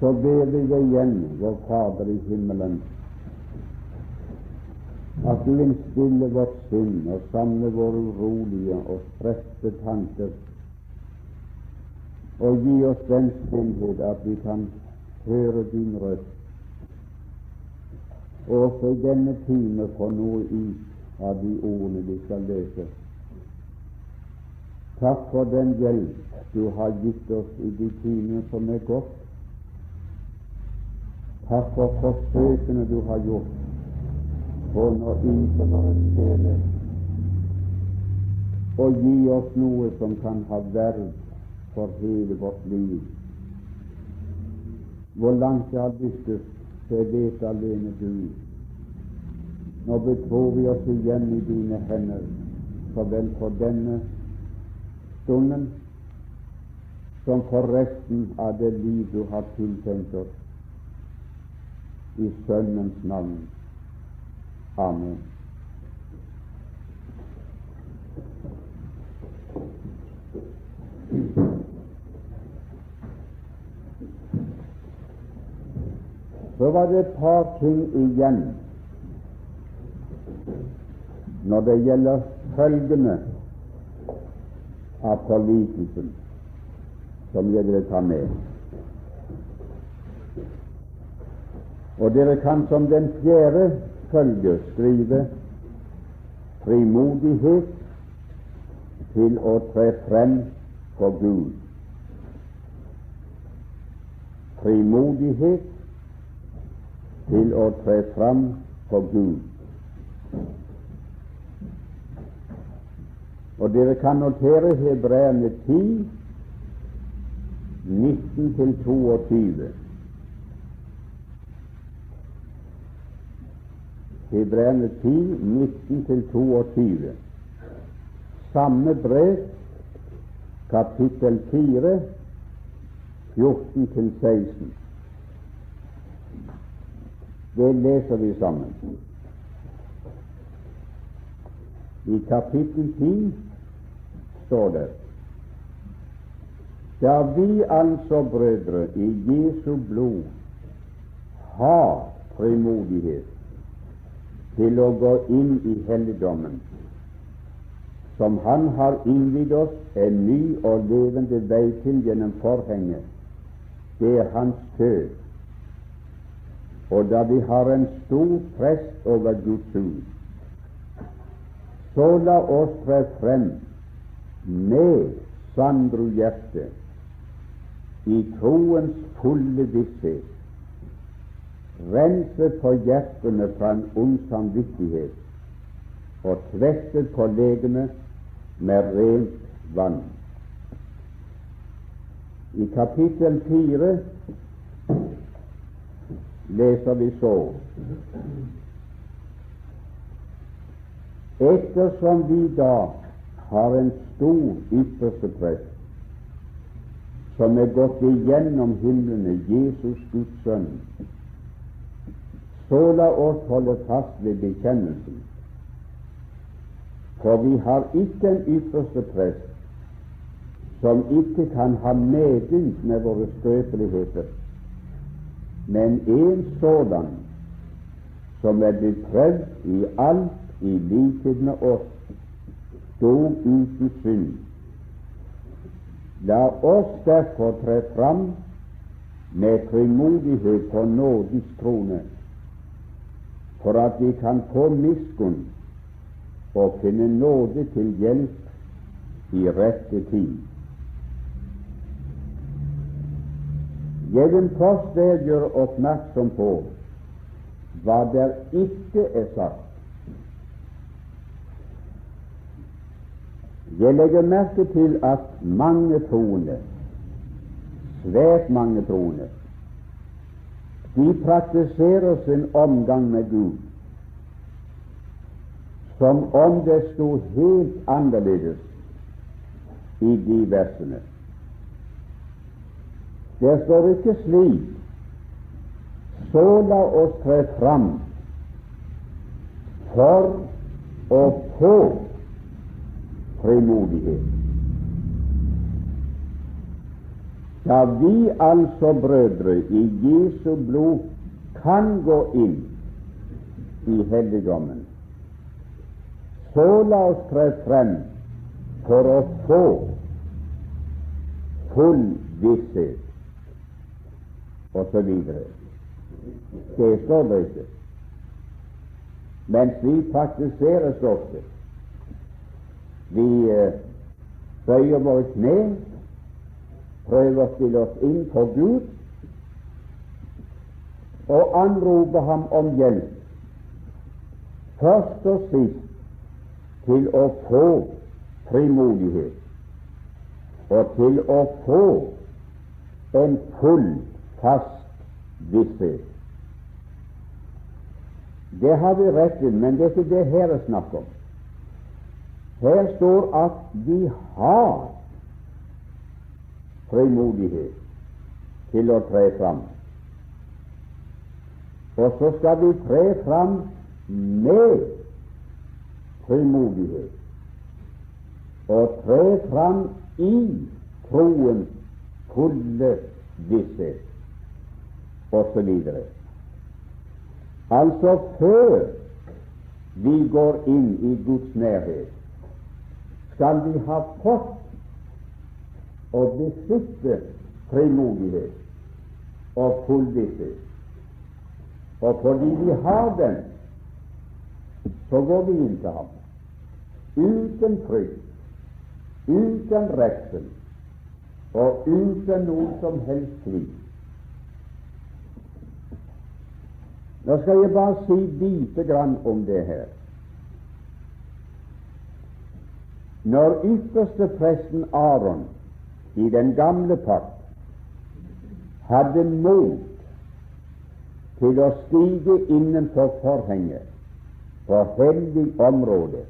så ber vi deg igjen, vår Fader i himmelen, at du innstiller vårt sinn og samler våre urolige og spredte tanker, og gi oss den stillhet at vi kan høre din røst, og også i denne time få noe ut av de ordene vi skal lese. Takk for den hjelp du har gitt oss i de timene som er gått. Takk for forsøkene du har gjort på å nå ut til våre sjeler og gi oss noe som kan ha verd for hele vårt liv. Hvor langt det har lyktes, det vet alene du. Nå betror vi oss igjen i dine hender, så vel for denne stunden som for resten av det liv du har tiltenkt oss. I Sønnens navn. Amen. Så var det et par ting igjen når det gjelder følgene av forlikelsen, som jeg vil ta med. Og dere kan som den fjerde følge skrive frimodighet til å tre frem for Gud. Frimodighet til å tre fram for Gud. Og dere kan notere Hebreerne 10, 19-22. Hebreerne 10, 19-22. Samme brev, kapittel 4, 14-16. Det leser vi sammen. I kapittel 10 står det Da vi altså, brødre, i Jesu blod har frimodighet til å gå inn i helligdommen, som Han har innvidd oss en ny og levende vei til gjennom forhenget, det er Hans død. og da vi har en stor prest over Guds hus, så la oss tre frem med sandru hjerte i troens fulle visshet, renset på hjertene fra en ond samvittighet og tvettet på legemet med rent vann. I kapittel fire leser vi så Ettersom vi da har en stor ypperste prest som er gått igjennom himlene, Jesus Guds sønn, så la oss holde fast ved bekjennelsen. For vi har ikke en ypperste prest som ikke kan ha medynk med våre skrøpeligheter, men en sådan som er blitt prøvd i alt i likhet med oss, dog uten synd. La oss derfor tre fram med frimodighet på nådens trone, for at vi kan få miskunn og finne nåde til hjelp i rette tid. Jeg vil gjør oppmerksom på hva der ikke er sagt. Jeg legger merke til at mange troende, svært mange troende, de praktiserer sin omgang med Gud som om det sto helt annerledes i de versene. Det står ikke slik så la oss tre fram for å få frimodighet. Da vi altså, brødre, i Jesu blod kan gå inn i helligdommen, så la oss tre frem for å få full visshet osv. Det står det ikke. Mens vi praktiserer så ofte. Vi eh, bøyer våre kne, prøver å stille oss inn for Gud og anrope Ham om hjelp, først og sist til å få frimodighet og til å få en full, fast visshet. Det har vi rett til, men det er ikke det her er snakk om. Her står at vi har frimodighet til å tre fram. Og så skal vi tre fram med frimodighet og tre fram i troens fulle visshet osv. Altså før vi går inn i Guds nærhet, skal vi ha fått og besitte frimodighet og fullvisshet. Og fordi vi har den, så går vi inn til ham uten frykt, uten redsel og uten noen som helst tvil. Nå skal jeg bare si lite grann om det her. Når ytterste presten Aron i den gamle pakt hadde mot til å stige innenfor forhenget på hellig område,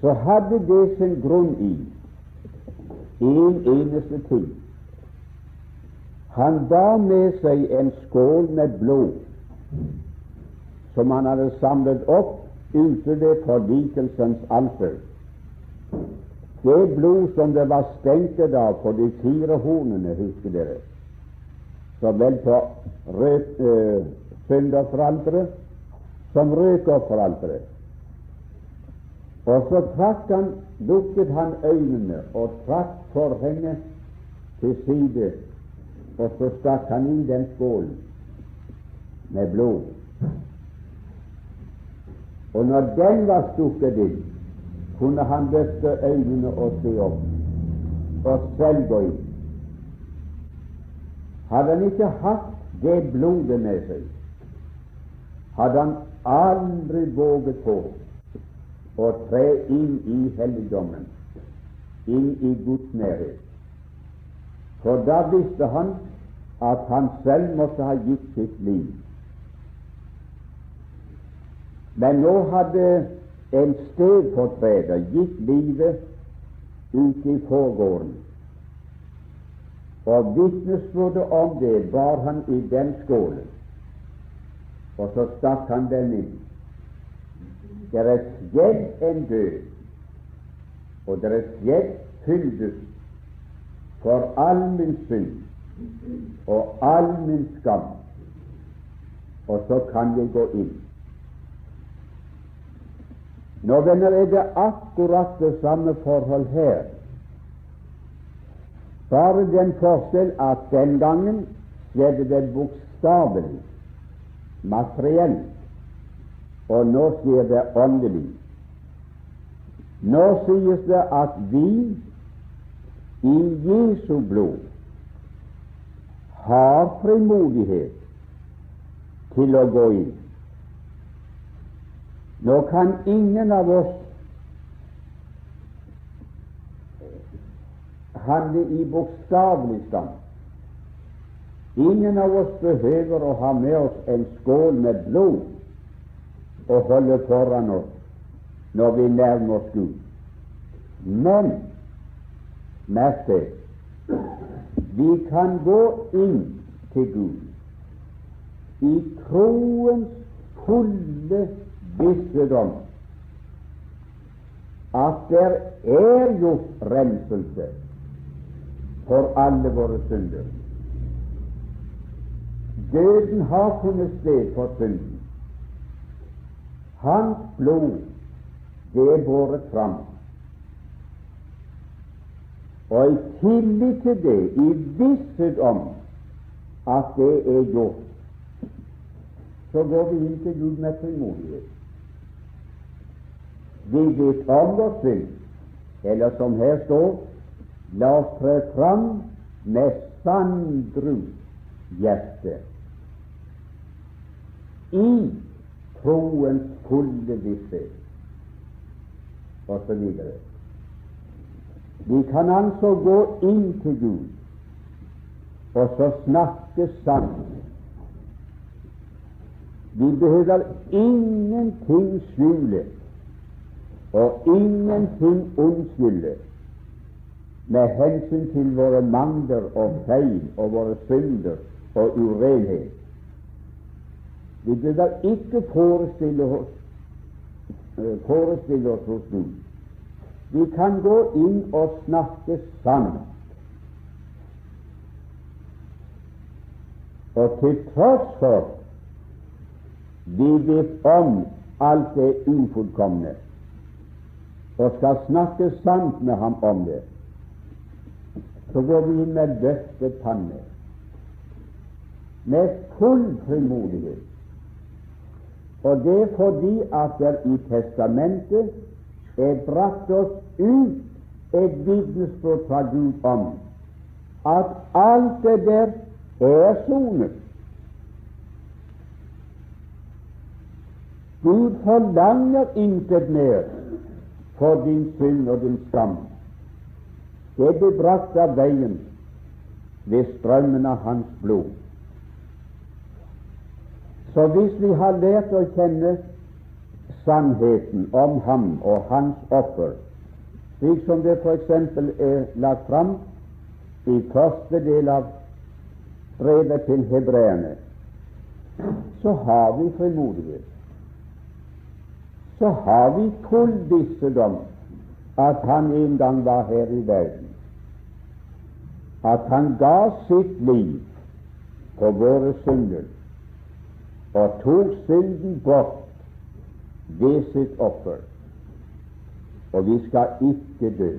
så hadde det sin grunn i en eneste ting. Han bar med seg en skål med blod som han hadde samlet opp ute ved forlikelsens alter. Det blod som det var stengt av på de fire hornene, husker dere, som vel på rød, øh, synderforalteret som røkofferalteret. Og så trakk han, lukket han øynene og trakk forhenget til side, og så stakk han i den skålen med blod. Og når den var stukket inn, kunne han løfte øynene og se opp og selv gå inn. Hadde han ikke hatt det blodet med seg, hadde han aldri våget på å tre inn i helligdommen, inn i Guds nærhet. For da visste han at han selv måtte ha gitt sitt liv. Men nå hadde en stedfortreder gikk livet ut i forgården. Og vitnesbyrdet om det bar han i den skålen, og så stakk han den inn. Det er en død, og det er skjedd fyldes for all min synd og all min skam, og så kan jeg gå inn. Nå, venner, er det akkurat det samme forhold her. Bare den forskjell at den gangen skjedde det bokstavelig, materielt, og nå skjer det åndelig. Nå sies det at vi i Jesu blod har frimodighet til å gå inn. Nå kan ingen av oss handle i bokstavelig stand. Ingen av oss behøver å ha med oss en skål med blod og holde foran oss når vi nærmer oss Gud. Men merk det vi kan gå inn til Gud i troens fulle vissedom at der er gjort renselse for alle våre synder. Døden har funnet sted for synden. Hans blod, det er båret fram. Og i tillit til det, i visshet om at det er gjort, så går vi inn til Gud med frimodighet. Vi vet om vår synd, eller som her står, la oss tre fram med sandru hjerte i troens fulle visshet, osv. Vi kan altså gå inn til Gud og så snakke sant. Vi behøver ingenting skjule og ingenting unnskylde med hensyn til våre mangler og feil og våre synder og urenhet. Vi bør ikke forestille oss, forestille oss hos Gud. Vi kan gå inn og snakke sant. Og til tross for vi vet om alt det ufullkomne, og skal snakke sant med ham om det, så går vi inn med løftet panne, med full frimodighet. Og det er fordi at det i Testamentet er brakt oss ut et vitnesbyrd fra Gud om at alt det der er sonet. Gud forlanger intet mer for din synd og din skam. Det ble brakt av veien ved strømmen av Hans blod. Så hvis vi har lært å kjenne sannheten om ham og hans offer, slik som det f.eks. er lagt fram i første del av brevet til hebreerne, så har vi frimodighet. Så har vi full visshet om at han en gang var her i verden, at han ga sitt liv på våre synder og tok synden bort ved sitt offer. Og vi skal ikke dø.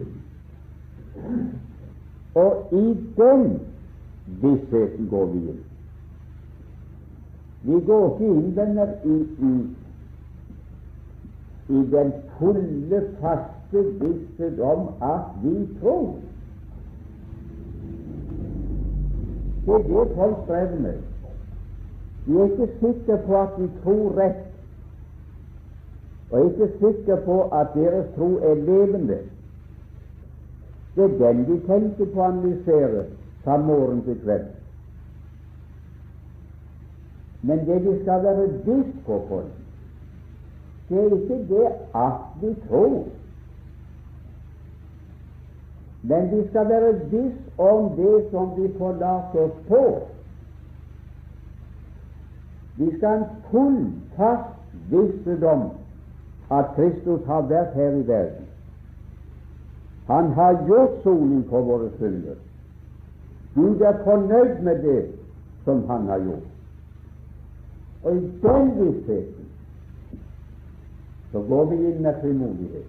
Og i den vissheten går vi inn. Vi går ikke inn i, i, i den fulle, faste visshet om at vi tror. Det er det folk strever med. De er ikke sikre på at de tror rett, og ikke sikre på at deres tro er levende. Det er den de tenker på å analysere fra morgen til kveld. Men det de skal være viss på, folk, det er ikke det at vi tror, men vi skal være viss om det som vi forlater oss på. Vi skal ha en full, fast visshet at Kristus har vært her i verden. Han har gjort soning for våre synder. Gud er fornøyd med det som han har gjort. Og i den vissheten så går vi inn med frimodighet.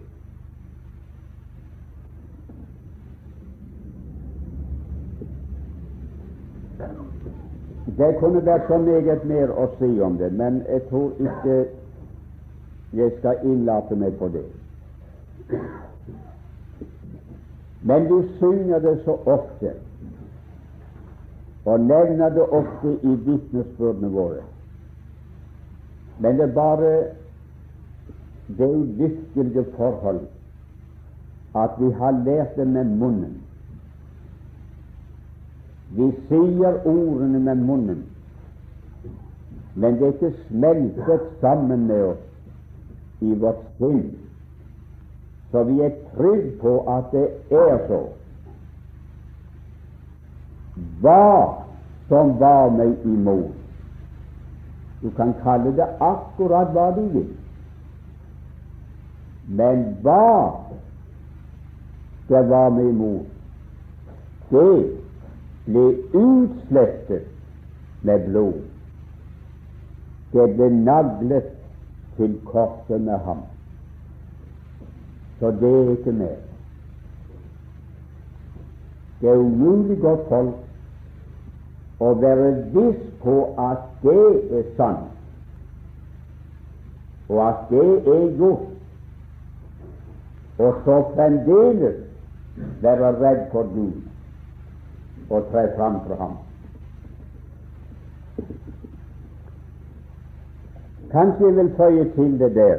Det kunne vært så meget mer å si om det, men jeg tror ikke jeg skal innlate meg på det. Men vi synger det så ofte, og nevner det ofte i vitnesbyrdene våre. Men det bare det ulykkelige forhold at vi har lært det med munnen. Vi sier ordene med munnen, men det er ikke smeltet sammen med oss i vårt sinn, så vi er trygge på at det er så. Hva som var meg imot Du kan kalle det akkurat hva du vil, men hva det var meg imot, det ble utslettet med blod. Det ble naglet til korset med ham. Så det er ikke mer. Det er umulig, godt folk, å være viss på at det er sant, og at det er gjort, og så fremdeles være redd for Gud og tre fram for ham. Kanskje jeg vil føye til det der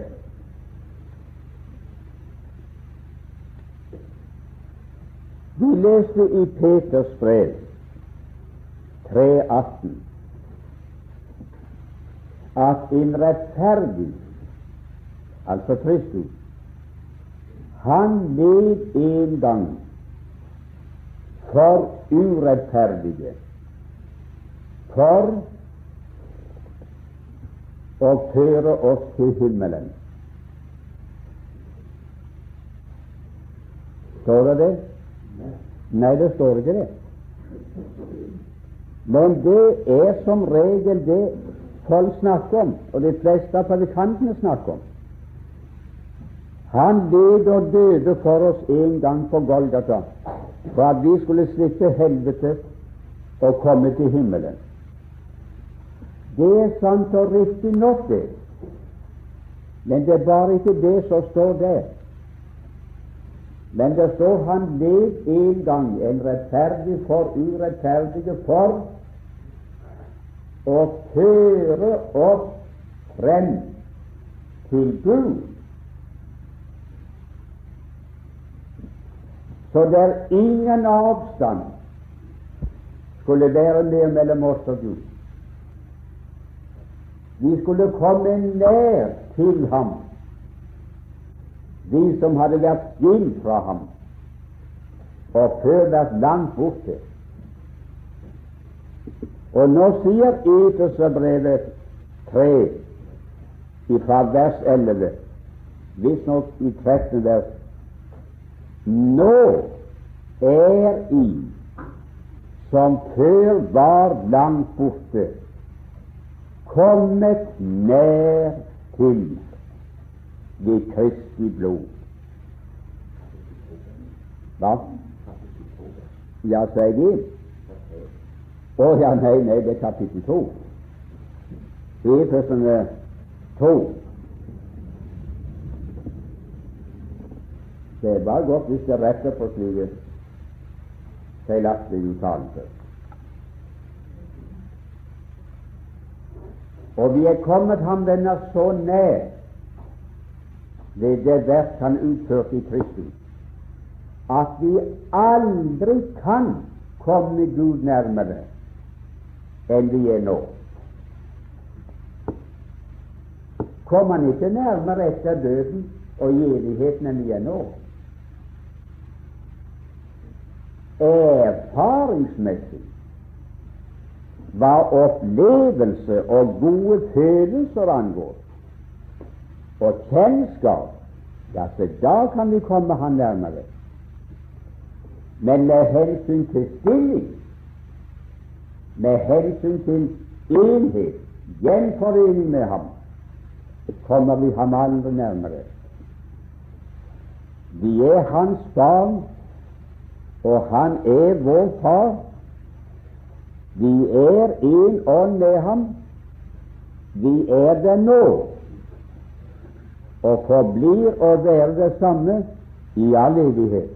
Vi leste i Peters brev 3,18 at en rettferdig, altså Kristus, han led en gang for urettferdige, for å føre oss til himmelen. Står det det? Nei, det står ikke det. Men det er som regel det folk snakker om, og de fleste av predikantene snakker om. Han led og døde for oss en gang på Golgata, for at vi skulle slippe helvete og komme til himmelen. Det er sant og riktig nok, det. Men det er bare ikke det som står der. Men det står han led en gang, en rettferdig for urettferdige, for å føre oss frem til Gud. Så det er ingen avstand skulle være mer mellom oss og Gud. Vi skulle komme nær til ham, vi som hadde vært skilt fra ham og før vært langt borte. Og nå sier Efeserbrevet 3 fra vers 11, visstnok i 13. vers nå er I, som før var langt borte, kommet nær til ved Kristi blod. Hva? Ja, sa jeg det? Å ja, nei, nei, det er kapittel to. Efesene to. Det er bare godt hvis det retter på slike feilaktige uttalelser. Og vi er kommet ham venner så nær ved det verk han utførte i Kristus, at vi aldri kan komme Gud nærmere enn vi er nå. Kommer han ikke nærmere etter døden og i evigheten enn vi er nå? Erfaringsmessig hva opplevelse og gode følelser angår, og kjennskap, ja, så da kan vi komme han nærmere. Men med hensyn til stilling, med hensyn til enhet, gjenforening med ham, kommer vi ham aldri nærmere. Vi er hans barn og han er vår far. Vi er en ånd med ham. Vi er det nå, og forblir å være det samme i all evighet.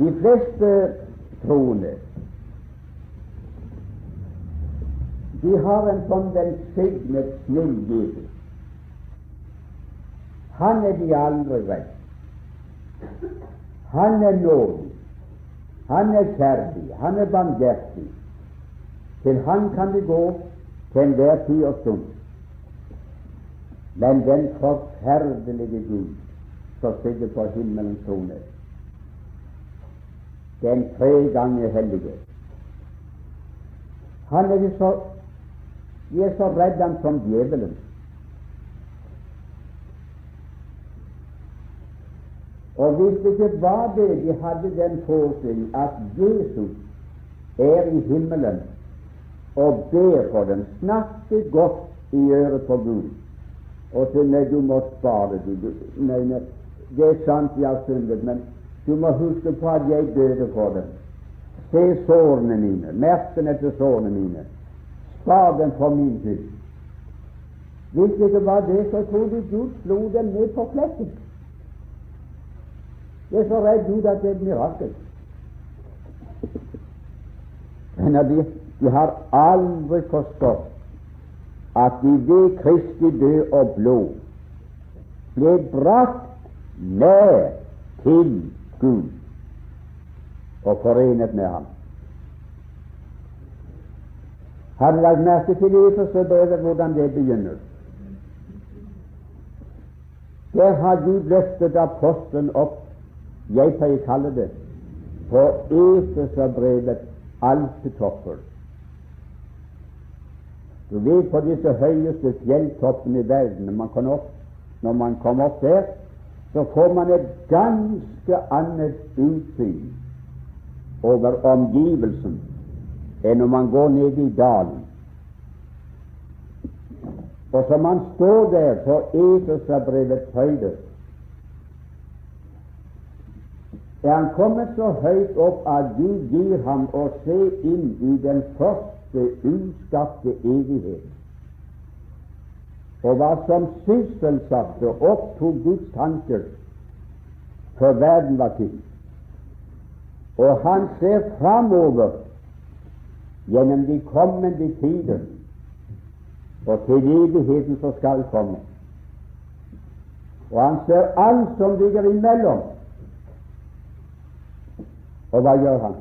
De fleste troende de har en sånn velsignet snillgiver. Han er de aldri redd. Han er nådig, han er kjærlig, han er barmhjertig. Til han kan vi gå til enhver tid og stund. Men den forferdelige Gud som sitter på himmelens trone, den tre ganger hellige Han er så Vi er så redd ham som djevelen. Og hvis det ikke var det, de hadde den forestilling at Jesus er i himmelen og ber for dem, snakker godt i øret på Gud, og så nei, du må spare du, nei, nei, det er sant jeg har syndet, men du må huske på at jeg døde for dem. Se sårene mine, merkene til sårene mine. Spar dem for min skyld. Hvis det var det, så trodde Gud slo dem ned på flekken. Jeg er så redd Gud at det er et mirakel. Men de, de har aldri forstått at de ved Kristi død og blod ble brakt ned til Gud og forenet med ham. Har du lagt merke til Efeserbrevet hvordan det begynner? Der har Gud løftet apostelen opp. Jeg pleier å kalle det på Efeserbrevet alpetopper. Du vet på disse høyeste fjelltoppene i verden når man, opp, når man kommer opp der, så får man et ganske annet utsyn over omgivelsen enn når man går ned i dalen. Og så man står der på Efeserbrevets høyde, er han kommet så høyt opp at Gud gir ham å se inn i den første uskapte evighet og hva som sysselsatte opptok Guds tanker før verden var til. Og han ser framover gjennom de kommende tider og til evigheten som skal komme. Og han ser alt som ligger imellom. Og hva gjør han?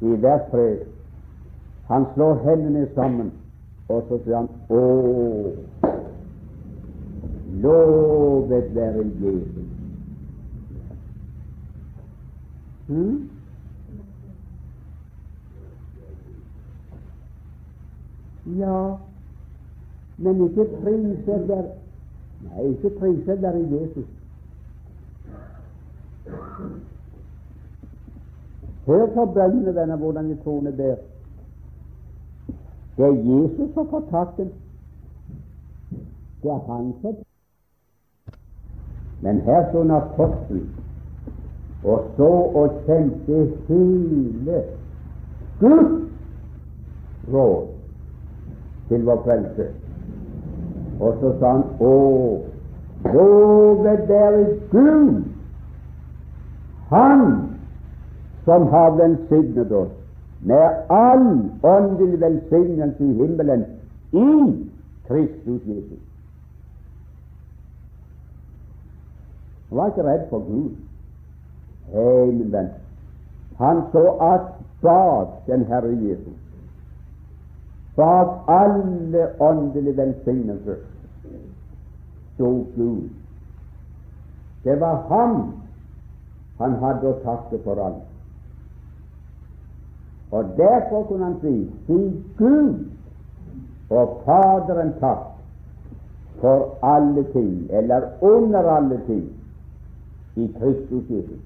I hvert fred. Han slår hendene sammen, og så sier han Å, Lovet være Jesus. Hmm? Ja, men ikke priser der Nei, ikke priser der i Jesus. Hør på bønnene, venner, hvordan de troende ber. Det er Jesus som får takken. Det er han som men her står en apostel og så og kjente hele Guds råd til vår frelse. Og så sa han Å, lovet være Gud, Han som har velsignet oss med all åndelig velsignelse i himmelen i Kristus Jesus. Han var ikke redd for Gud. Hei, min venn, han så at bak den Herre Jesus, bak alle åndelige velsignelser, sto Gud. Det var ham han hadde å takke for alt. Og derfor kunne han si si Gud og Faderen takk for alle ting, eller under alle ting, i Kristus Jesus.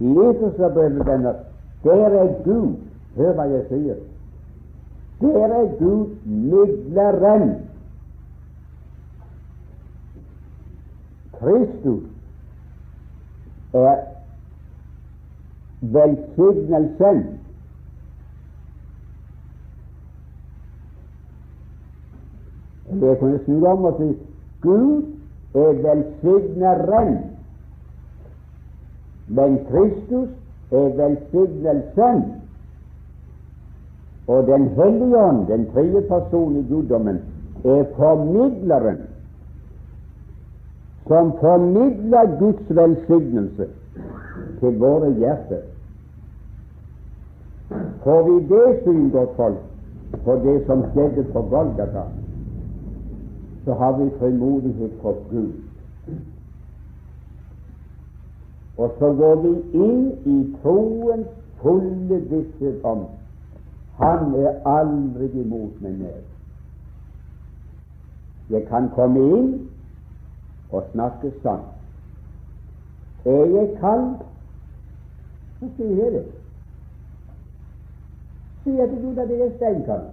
I Efeserbrevet, venner, der er Gud Hør hva jeg sier. Der er Gud midleren. Kristus er velsignelsen. Jeg kunne snu om og si Gud er velsigneren. Men Kristus er velsignelsen. Og Den hellige ånd, den tredje person i guddommen, er formidleren som formidler Guds velsignelse til våre hjerter. Får vi det syn, godt folk, på det som skjedde på Golgata, så har vi frimodighet for Gud. Og så går vi inn i troens fulle visshet om Han er aldri imot meg mer. Jeg kan komme inn og snakke sant. Er jeg kald, så sier det. Sier til Gud at jeg er steinkald.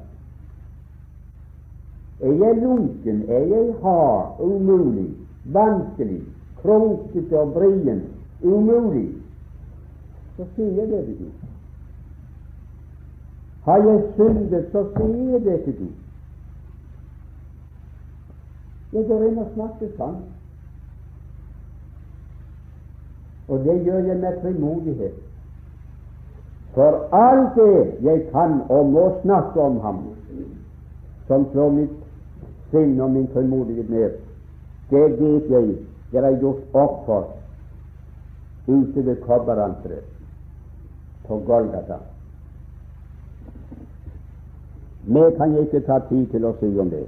Er jeg er jeg hard, umulig, vanskelig, krokete og vrien, umulig, så sier det til Gud. Har jeg syndet, så sier det til Gud. Jeg går inn og snakker sant. Og det gjør jeg med frimodighet. For alt det jeg kan og må snakke om ham, som slår mitt sinn og min tålmodighet ned, det vet jeg det er gjort opp for ute ved kobberanteret på Golgata. Mer kan jeg ikke ta tid til å si om det.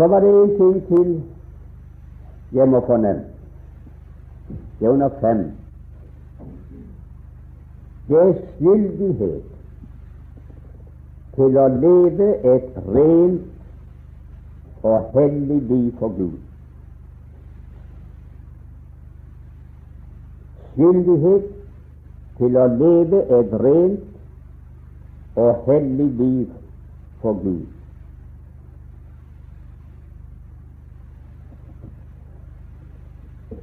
Så var det en ting til jeg må få nevnt. Det er under fem. Det skyldighet til å leve et rent og hellig liv for Gud. Skyldighet til å leve et rent og hellig liv for Gud.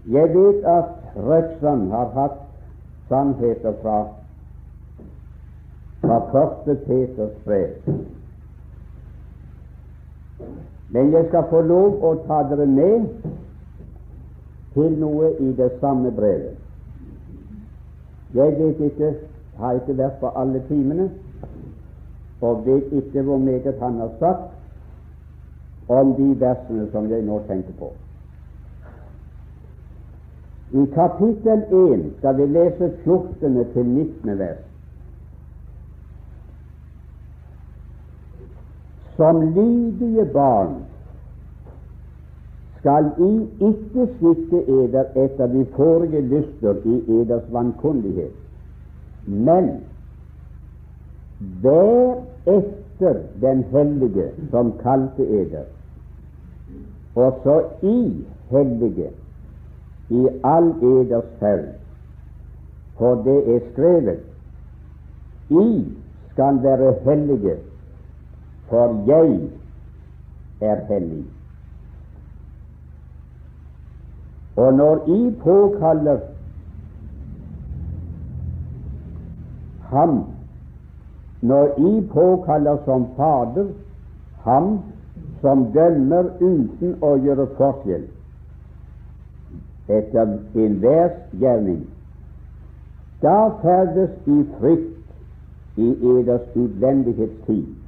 Jeg vet at Røksand har hatt sannheter fra, fra første Peters brev. Men jeg skal få lov å ta dere med til noe i det samme brevet. Jeg vet ikke, har ikke vært på alle timene, og vet ikke hvor meget han har sagt om de versene som jeg nå tenker på. I kapittel 1 skal vi lese 14. til 19. vers. Som lydige barn skal I ikke sitte eder etter de forrige lyster i eders vankundighet, men vær etter den hellige som kalte eder, og så I hellige i all eders ferd, for det er skrevet I skal være hellige, for jeg er hellig. Og når I påkaller ham, når I påkaller som Fader ham som dømmer uten å gjøre forskjell, etter enhver gjerning. Da ferdes i frykt i eders utvendighetstid.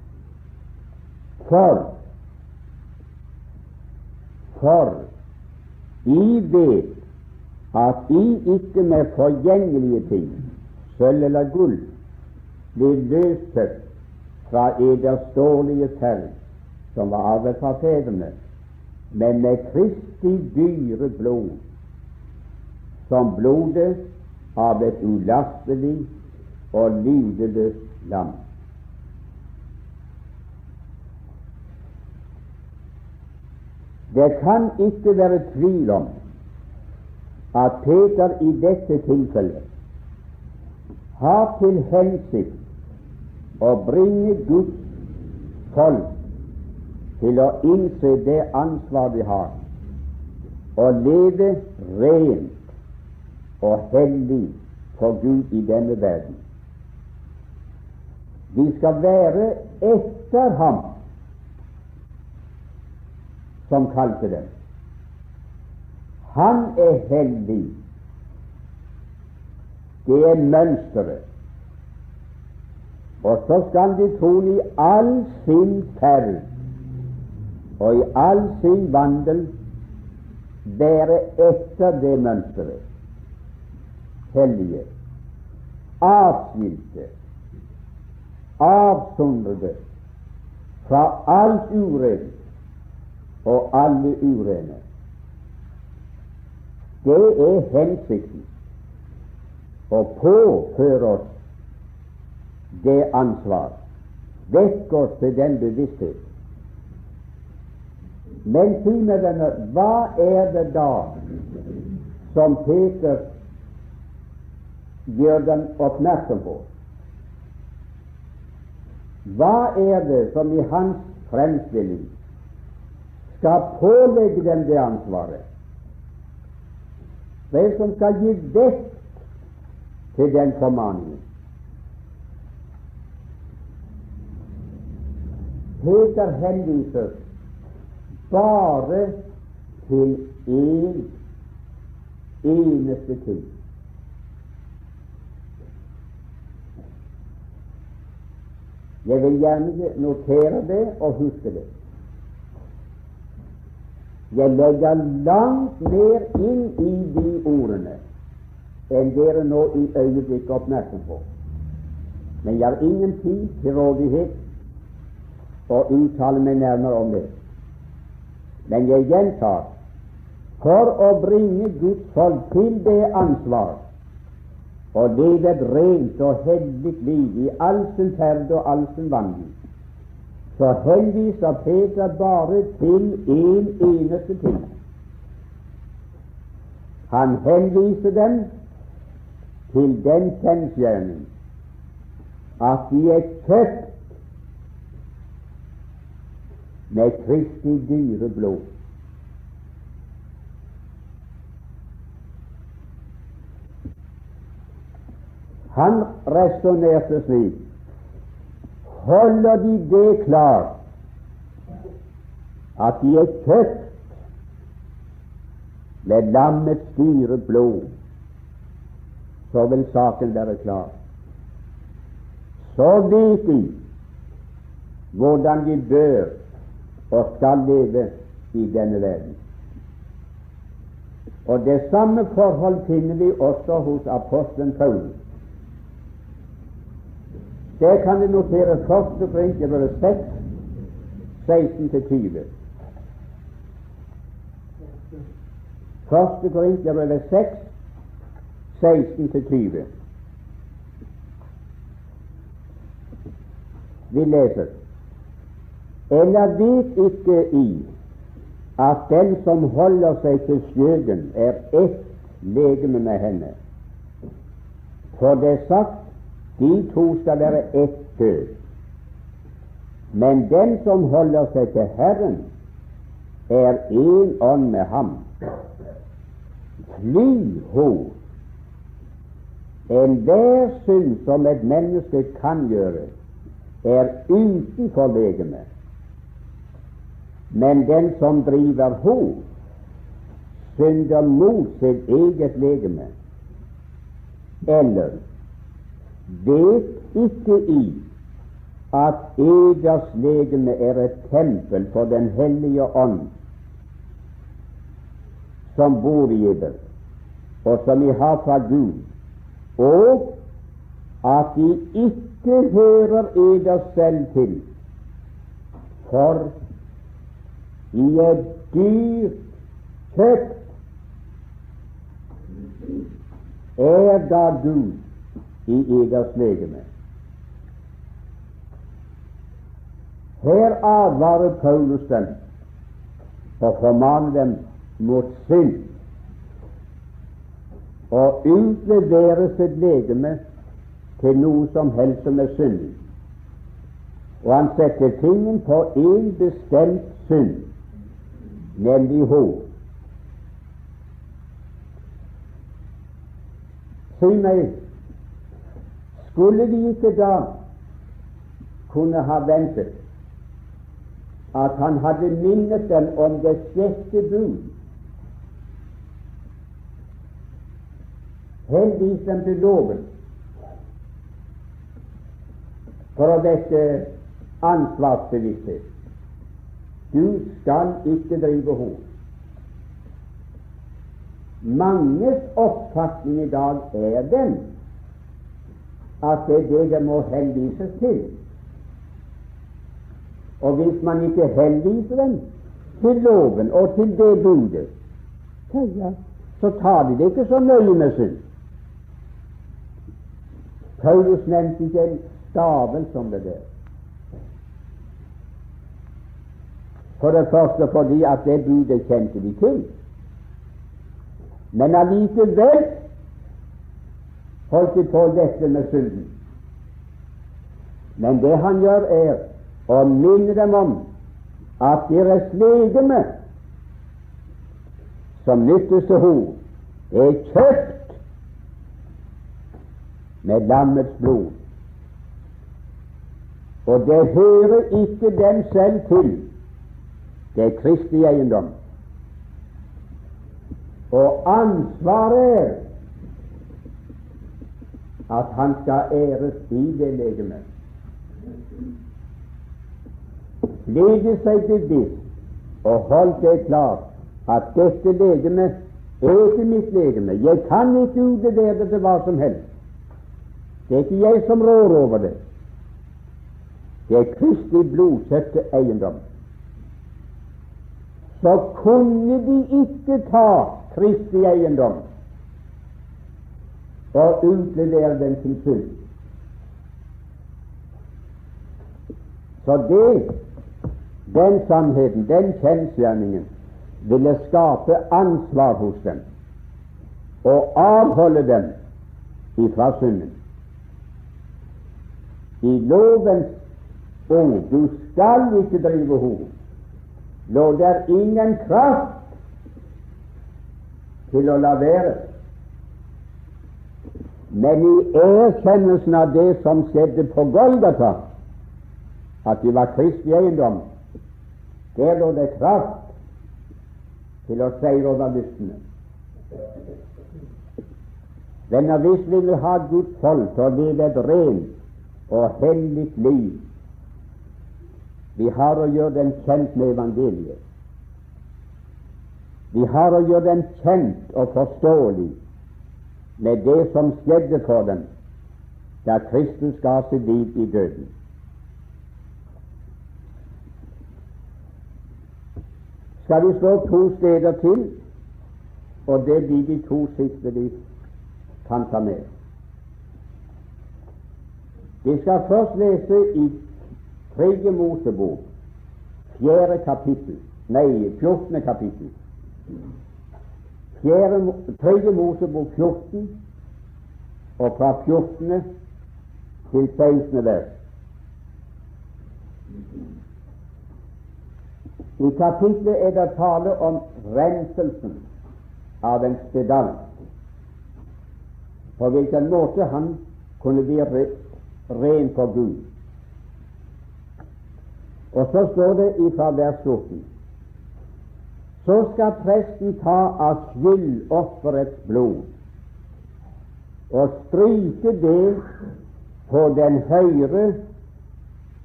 For for I vet at I ikke med forgjengelige ting, sølv eller gull, blir løskjøpt fra eders dårlige ferd, som var arvet fra fedrene, men med Kristi dyre blod, som blodet av et ulastelig og lydeløst lam. Det kan ikke være tvil om at Peter i dette tilfellet har til hensikt å bringe Guds folk til å innse det ansvar de har, og leve rent og hellig for Gud i denne verden. Vi skal være etter ham som kalte dem. Han er hellig. Det er mønsteret. Og så skal de trolig i all sin ferd og i all sin vandel være etter det mønsteret hellige, avskilte, avsondrede fra alt urent og alle urene. Det er hensikten å påføre oss det ansvar, vekke oss til den bevissthet. Men si meg, venner, hva er det da som Peter gjør dem oppmerksom på. Hva er det som i hans fremstilling skal pålegge dem det ansvaret? Hva er som skal gi vekt til den formaningen? Peter henviser bare til én eneste ting. Jeg vil gjerne notere det og huske det. Jeg legger langt mer inn i de ordene enn dere nå i øyeblikket er oppmerksom på. Men jeg har ingen tid til rådighet å uttale meg nærmere om det. Men jeg gjentar for å bringe Guds folk til det ansvar å leve et rent og hellig liv i all sin ferd og all sin vandring, så henviser Peter bare til én en eneste ting. Han henviser dem til den kjensgjerning at de er kjøpt med Kristi dyre blod. Han resonnerte slik Holder de det klart at de er kjøpt med lammets dyre blod, så vil saken være klar. Så vet de hvordan de bør og skal leve i denne verden. Og Det samme forhold finner vi også hos apostelen Paulus. Der kan vi notere første Korinterbrev 6, 16-20. Første Korinterbrev 6, 16-20. Vi leser Eller vet ikke I at den som holder seg til skjøgen, er ett legeme med henne? For det er sagt de to skal være ett kjød. Men den som holder seg til Herren, er én ånd med ham. Fly hos enhver synd som et menneske kan gjøre, er utenfor legemet. Men den som driver hos, synder mot sitt eget legeme. Eller vet ikke I at eders legeme er et tempel for Den hellige ånd, som bor i eder, og som I har fra Gud, og at De ikke hører eder selv til, for I er dyrt kjøpt. Er da Gud i eders legeme. Her advarer Paulus dem og formaner dem mot synd og utlevere sitt legeme til noe som helst som er syndig. Og han setter tingen på én bestemt synd, nemlig hår. Si meg, skulle vi ikke da kunne ha ventet at han hadde minnet dem om det sjette bud? Henvis dem til loven for å vekke ansvarsbevissthet. Du skal ikke drive hor. Manges oppfatning i dag er den at det er det det må henvises til. Og hvis man ikke henviser dem til loven og til det budet, så tar de det ikke så nøye med synd. Paulus nevnte ikke en stavel som det der. For det første fordi at det budet kjente de til. Men allikevel de på dette med synden. Men det han gjør, er å minne dem om at deres legeme, som nyttes til henne, er kjøpt med lammets blod. Og det hører ikke dem selv til. Det er Kristi eiendom. Og ansvaret er at han skal æres i det legemet. Lege seg bevisst og hold det klart at dette legemet er ikke mitt legeme. Jeg kan ikke utlevere det til hva som helst. Det er ikke jeg som rår over det. Det er Kristi blodkjøpte eiendom. Så kunne de ikke ta Kristi eiendom og utlevere den til full. Så det, den sannheten, den kjensgjerningen, ville skape ansvar hos dem og avholde dem ifra synden. I lovens ord du skal ikke drive hor, lå der ingen kraft til å la være. Men i erkjennelsen av det som skjedde på Golgata, at de var kristne eiendom, der lå det kraft til å seire over lystene. Venner, hvis vi vil ha Guds folk til å leve et rent og hellig liv, vi har å gjøre den kjent med evangeliet. Vi har å gjøre den kjent og forståelig med det som skjedde for dem da Kristus ga sitt liv i døden. Skal vi slå to steder til, og det blir de to siste vi kan ta med. Vi skal først lese i Tredje Mosebok, fjerde kapittel, nei, fjortende kapittel. Tredje Mosebok 14, og fra 14. til 16. vers. I kapitlet er det tale om renselsen av en spedalsk, på hvilken måte han kunne bli ren for Gud. Og så står det fra vers 14 så skal presten ta av skyldofferets blod og stryke det på den høyre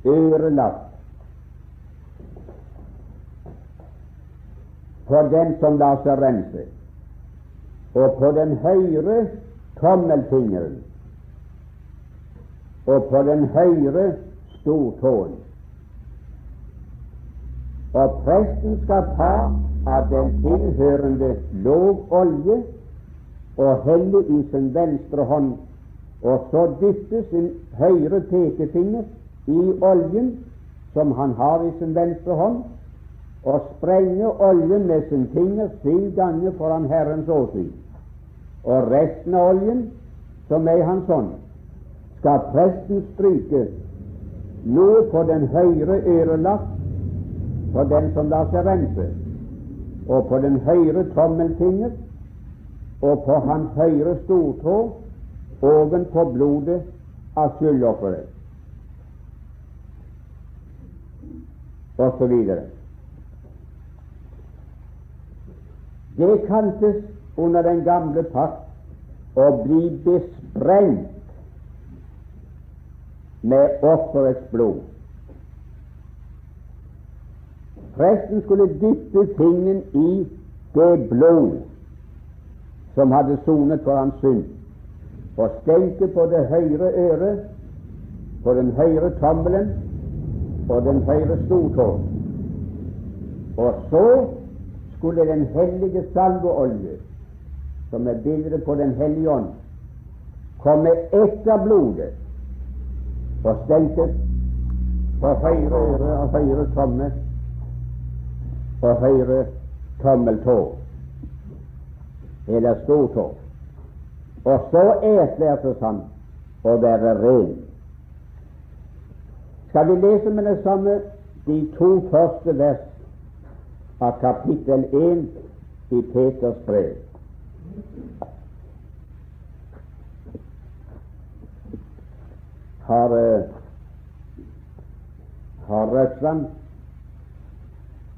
ørelapp. For den som lar seg rense, og på den høyre tommelfingeren. Og på den høyre stortåen. Og presten skal ta av den tilhørende lovolje og helle i sin venstre hånd, og så dytte sin høyre pekefinger i oljen som han har i sin venstre hånd, og sprenge oljen med sin finger syv ganger foran Herrens åsyn. Og resten av oljen, som er hans hånd, skal presten stryke noe på den høyre ørelapp for den som lar seg rense, og på den høyre tommelfinger og på hans høyre stortå ovenpå blodet av skyldofferet, osv. Det kaltes under den gamle pakt å bli besprengt med offerets blod. Presten skulle dyppe fingeren i det blod som hadde sonet for hans synd, og stenke på det høyre øret, på den høyre tommelen og den høyre stortå. Og så skulle den hellige salveolje, som er bildet på Den hellige ånd, komme etter blodet og stenke på høyre øre og høyre tomme på høyre tommeltå. eller stortå. Og så erklærtes han å være ren. Skal vi lese med det samme de to første vers av kapittel 1 i Peters brev? Har, eh, har Røksland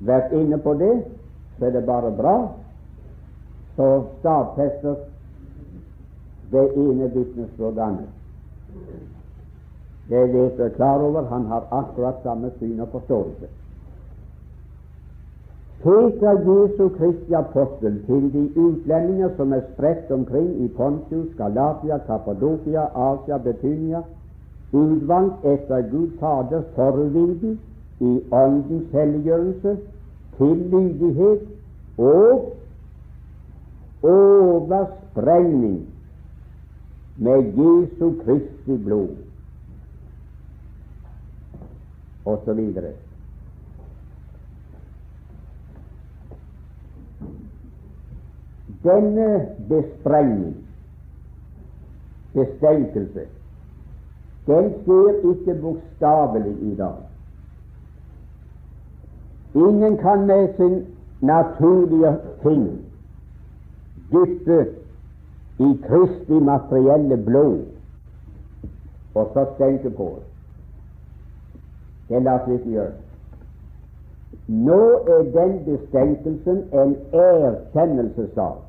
vært inne på det, så er det bare bra. Så stadfester det ene vitnesbyrd annet. Det vet jeg klar over. Han har akkurat samme syn og forståelse. Peker Jesu Kristi apostel til de utlendinger som er spredt omkring i Pontius, Galatia, Kappadokia, Asia, Betynia, utvalgt etter Gud Faders forvilden i Åndens helliggjørelse, til lydighet og oversprengning med Jesu Kristi blod, osv. Denne besprengning, bestenkelse, den skjer ikke bokstavelig i dag. Ingen kan med sin naturlige ting dyppe i Kristi materielle blod og så stenke på oss. Det lar seg ikke gjøre. Nå er den bestenkelsen en erkjennelsessak,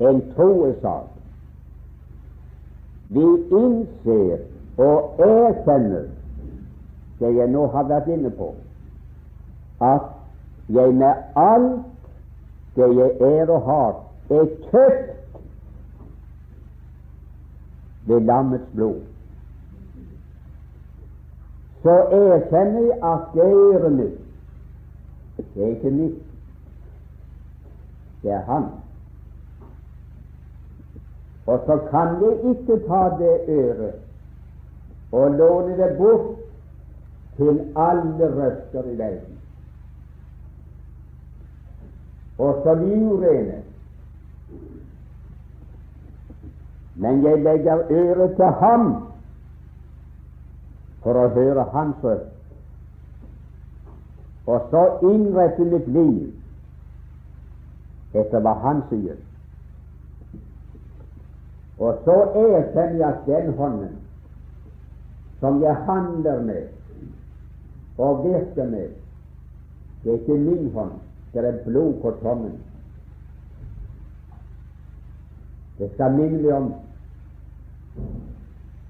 en troesak. Vi innser og erkjenner det jeg nå har vært inne på, at jeg med alt det jeg er og har, er kjøpt ved lammets blod. Så erkjenner jeg at er mitt. Det er ikke mitt, det er Han. Og så kan jeg ikke ta det øret og låne det bort til alle røster i verden. Og så vi urene Men jeg legger øret til ham for å høre hans røst, og så innrette mitt liv etter hva han sier. Og så erkjenner jeg at den hånden som jeg handler med og virker med, det er ikke min hånd, det er blod på tommen. Det skal minne om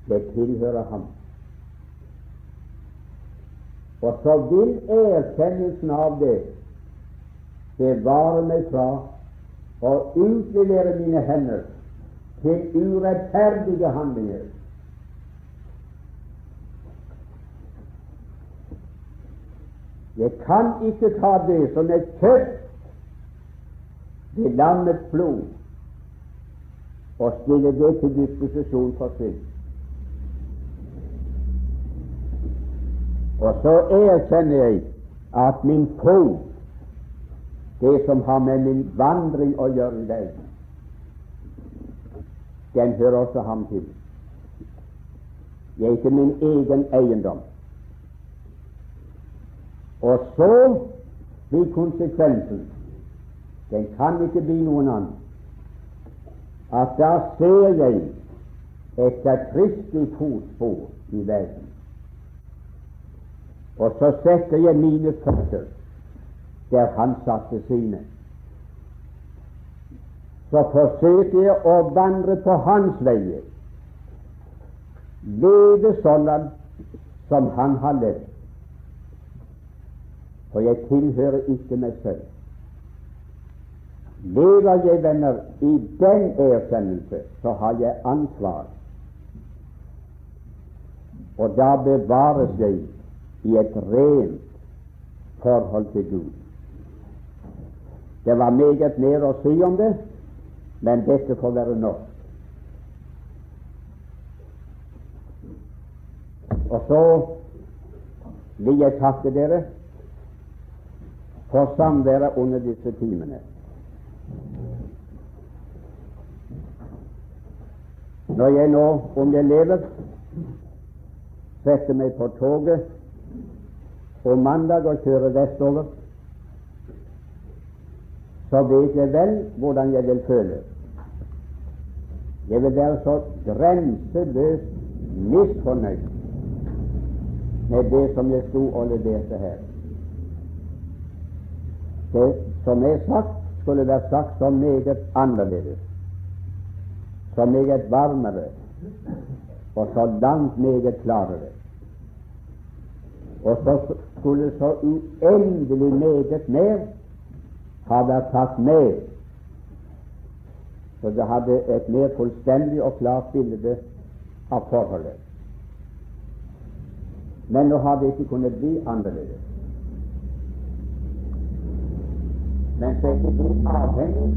det tilhører ham. Og så vil erkjennelsen av det bevare meg fra å utlevere mine hender til urettferdige handlinger. Jeg kan ikke ta det som er kjøpt ved lammets blod, og stille det til disposisjon for synd. Og så erkjenner jeg at min fot, det som har med min vandring å gjøre i verden, den hører også ham til. Jeg er ikke min egen eiendom. Og så blir konsekvensen Den kan ikke bli noen annen at da ser jeg etter Kristi fotspor i verden. Og så setter jeg mine føtter der han satte sine. Så forsøker jeg å vandre på hans veier, leve sånn som han har levd. For jeg tilhører ikke meg selv. Lever jeg, venner, i den erkjennelse, så har jeg ansvar. Og da bevares jeg i et rent forhold til Gud. Det var meget mer å si om det, men dette får være nok. Og så vil jeg takke dere Forstand dere under disse timene. Når jeg nå, om jeg lever, setter meg på toget om mandag og kjører vestover, så vet jeg vel hvordan jeg vil føle. Jeg vil være så grenseløst misfornøyd med det som jeg sto og leverte her. Det som er sagt, skulle vært sagt så meget annerledes, så meget varmere og så langt meget klarere. Og så skulle så uendelig meget mer ha vært tatt med, så det hadde et mer fullstendig og klart bilde av forholdet. Men nå har det ikke kunnet bli annerledes. Men så ikke blir avhengig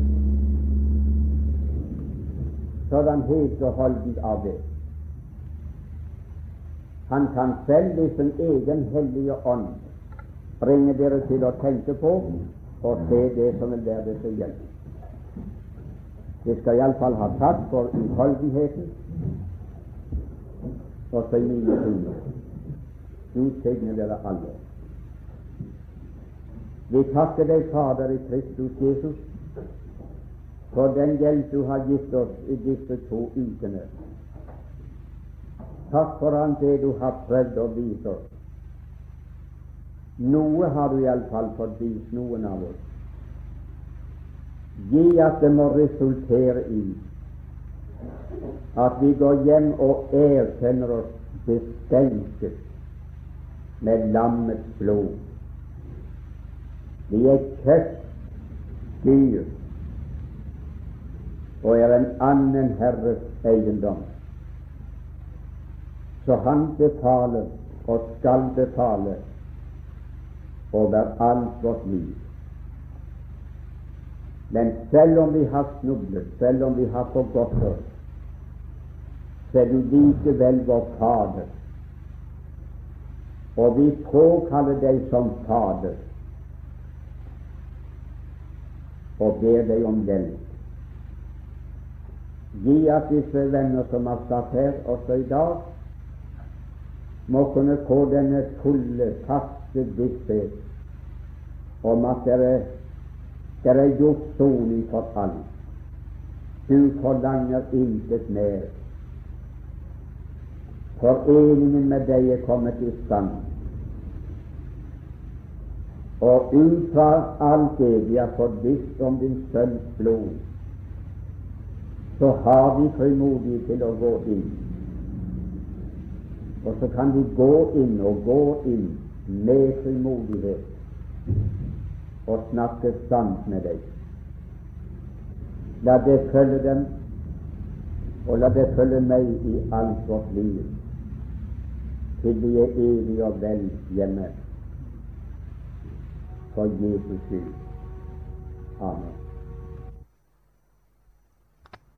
sådan helt og holdent av det. Han kan selv ved sin egen hellige ånd bringe dere til å tenke på og se det som vil være det til hjelp. Det skal iallfall ha tatt for utholdenheten også i mine timer. Gud signe dere alle. Vi takker deg, Fader i Kristus Jesus, for den hjelp du har gitt oss i disse to ukene. Takk for alt det du har prøvd å vise oss. Noe har du iallfall fått vist noen av oss. Gi at det må resultere i at vi går hjem og erkjenner oss bestemt med lammets blod. Vi er kjøttdyr og er en annen herres eiendom. Så han befaler og skal betale over alt vårt liv. Men selv om vi har snublet, selv om vi har forgått oss, så er du likevel vår Fader. Og vi påkaller deg som Fader og ber deg om hjelp. Gi at disse venner som har satt her også i dag, må kunne få denne fulle, faste visshet om at dere, dere er gjort soning for alt. Du forlanger intet mer. Foreningen med deg er kommet i stand. Og ut fra alt det vi har fått visst om din sønns blod, så har vi frimodighet til å gå inn. Og så kan vi gå inn og gå inn med frimodighet og snakke sant med deg. La det følge dem, og la det følge meg i alt vårt liv, til vi er evig og vel hjemme. For Jesus skyld. Amen.